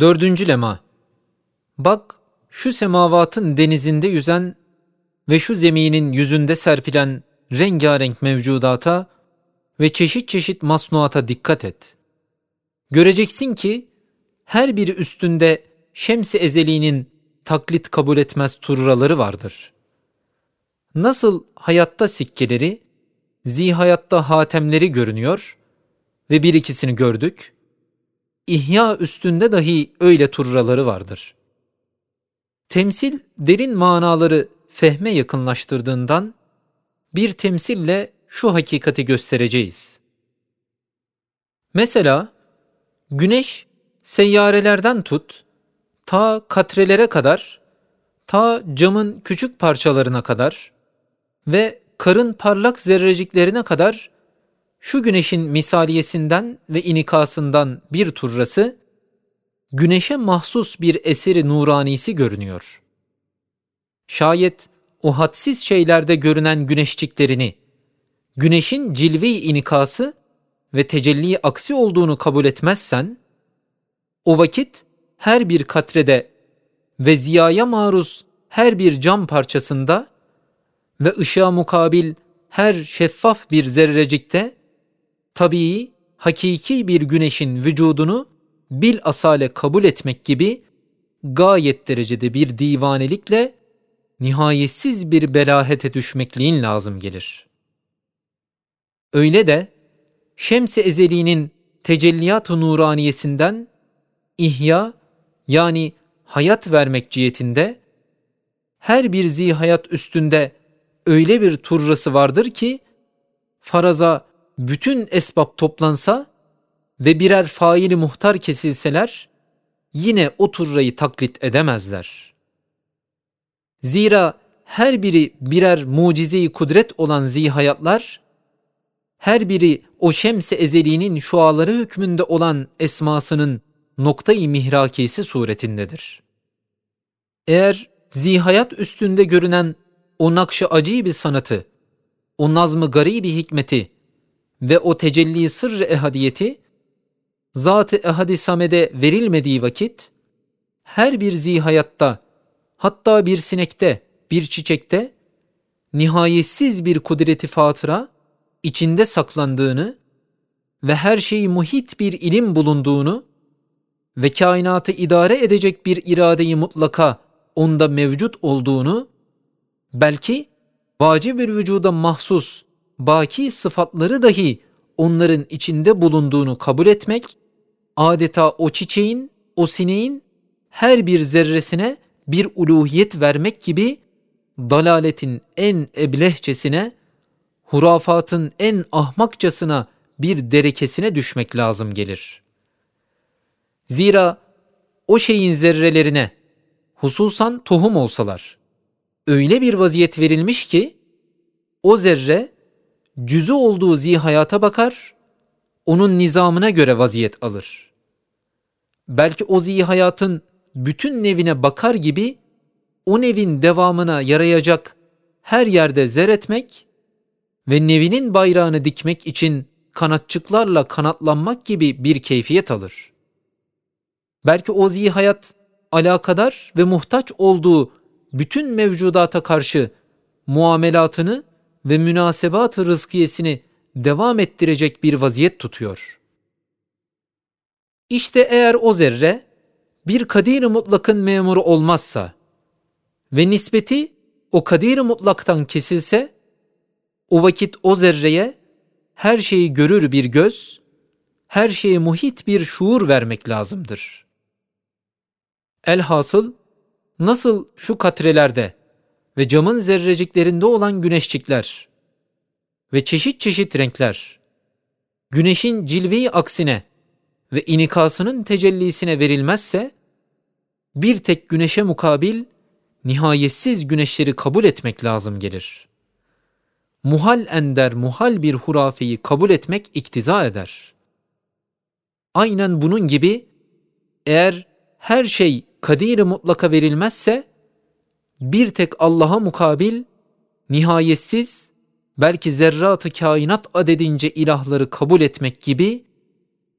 Dördüncü lema. Bak şu semavatın denizinde yüzen ve şu zeminin yüzünde serpilen rengarenk mevcudata ve çeşit çeşit masnuata dikkat et. Göreceksin ki her biri üstünde şems-i ezeliğinin taklit kabul etmez turraları vardır. Nasıl hayatta sikkeleri, zihayatta hatemleri görünüyor ve bir ikisini gördük, İhya üstünde dahi öyle turraları vardır. Temsil derin manaları fehme yakınlaştırdığından bir temsille şu hakikati göstereceğiz. Mesela güneş seyyarelerden tut ta katrelere kadar, ta camın küçük parçalarına kadar ve karın parlak zerreciklerine kadar şu güneşin misaliyesinden ve inikasından bir turrası, güneşe mahsus bir eseri nuranisi görünüyor. Şayet o hadsiz şeylerde görünen güneşçiklerini, güneşin cilve inikası ve tecelli aksi olduğunu kabul etmezsen, o vakit her bir katrede ve ziyaya maruz her bir cam parçasında ve ışığa mukabil her şeffaf bir zerrecikte tabii, hakiki bir güneşin vücudunu bil asale kabul etmek gibi gayet derecede bir divanelikle nihayetsiz bir belahete düşmekliğin lazım gelir. Öyle de Şems-i Ezeli'nin tecelliyat-ı nuraniyesinden ihya yani hayat vermek cihetinde her bir zihayat üstünde öyle bir turrası vardır ki faraza bütün esbab toplansa ve birer faili muhtar kesilseler yine o turrayı taklit edemezler. Zira her biri birer mucizeyi kudret olan zihayatlar, her biri o şems-i ezeliğinin şuaları hükmünde olan esmasının noktayı mihrakisi suretindedir. Eğer zihayat üstünde görünen o nakşı acı bir sanatı, o nazmı gari bir hikmeti ve o tecelli sırrı ehadiyeti zat-ı ehadi samede verilmediği vakit her bir zihayatta hatta bir sinekte bir çiçekte nihayetsiz bir kudreti fatıra içinde saklandığını ve her şeyi muhit bir ilim bulunduğunu ve kainatı idare edecek bir iradeyi mutlaka onda mevcut olduğunu belki vacib bir vücuda mahsus baki sıfatları dahi onların içinde bulunduğunu kabul etmek, adeta o çiçeğin, o sineğin her bir zerresine bir uluhiyet vermek gibi dalaletin en eblehçesine, hurafatın en ahmakçasına bir derekesine düşmek lazım gelir. Zira o şeyin zerrelerine, hususan tohum olsalar, öyle bir vaziyet verilmiş ki, o zerre cüzü olduğu zihayata bakar, onun nizamına göre vaziyet alır. Belki o zihayatın bütün nevine bakar gibi o nevin devamına yarayacak her yerde zer etmek ve nevinin bayrağını dikmek için kanatçıklarla kanatlanmak gibi bir keyfiyet alır. Belki o zihayat alakadar ve muhtaç olduğu bütün mevcudata karşı muamelatını ve münasebat-ı rızkiyesini devam ettirecek bir vaziyet tutuyor. İşte eğer o zerre bir kadir-i mutlakın memuru olmazsa ve nispeti o kadir-i mutlaktan kesilse, o vakit o zerreye her şeyi görür bir göz, her şeye muhit bir şuur vermek lazımdır. Elhasıl nasıl şu katrelerde ve camın zerreciklerinde olan güneşçikler ve çeşit çeşit renkler, güneşin cilveyi aksine ve inikasının tecellisine verilmezse, bir tek güneşe mukabil nihayetsiz güneşleri kabul etmek lazım gelir. Muhal ender muhal bir hurafeyi kabul etmek iktiza eder. Aynen bunun gibi eğer her şey kadir mutlaka verilmezse bir tek Allah'a mukabil nihayetsiz belki zerratı kainat adedince ilahları kabul etmek gibi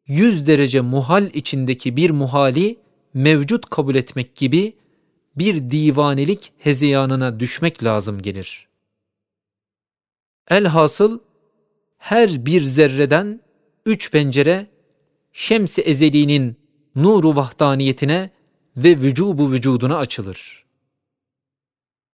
yüz derece muhal içindeki bir muhali mevcut kabul etmek gibi bir divanelik hezeyanına düşmek lazım gelir. Elhasıl her bir zerreden üç pencere şems-i ezeliğinin nuru vahdaniyetine ve vücubu vücuduna açılır.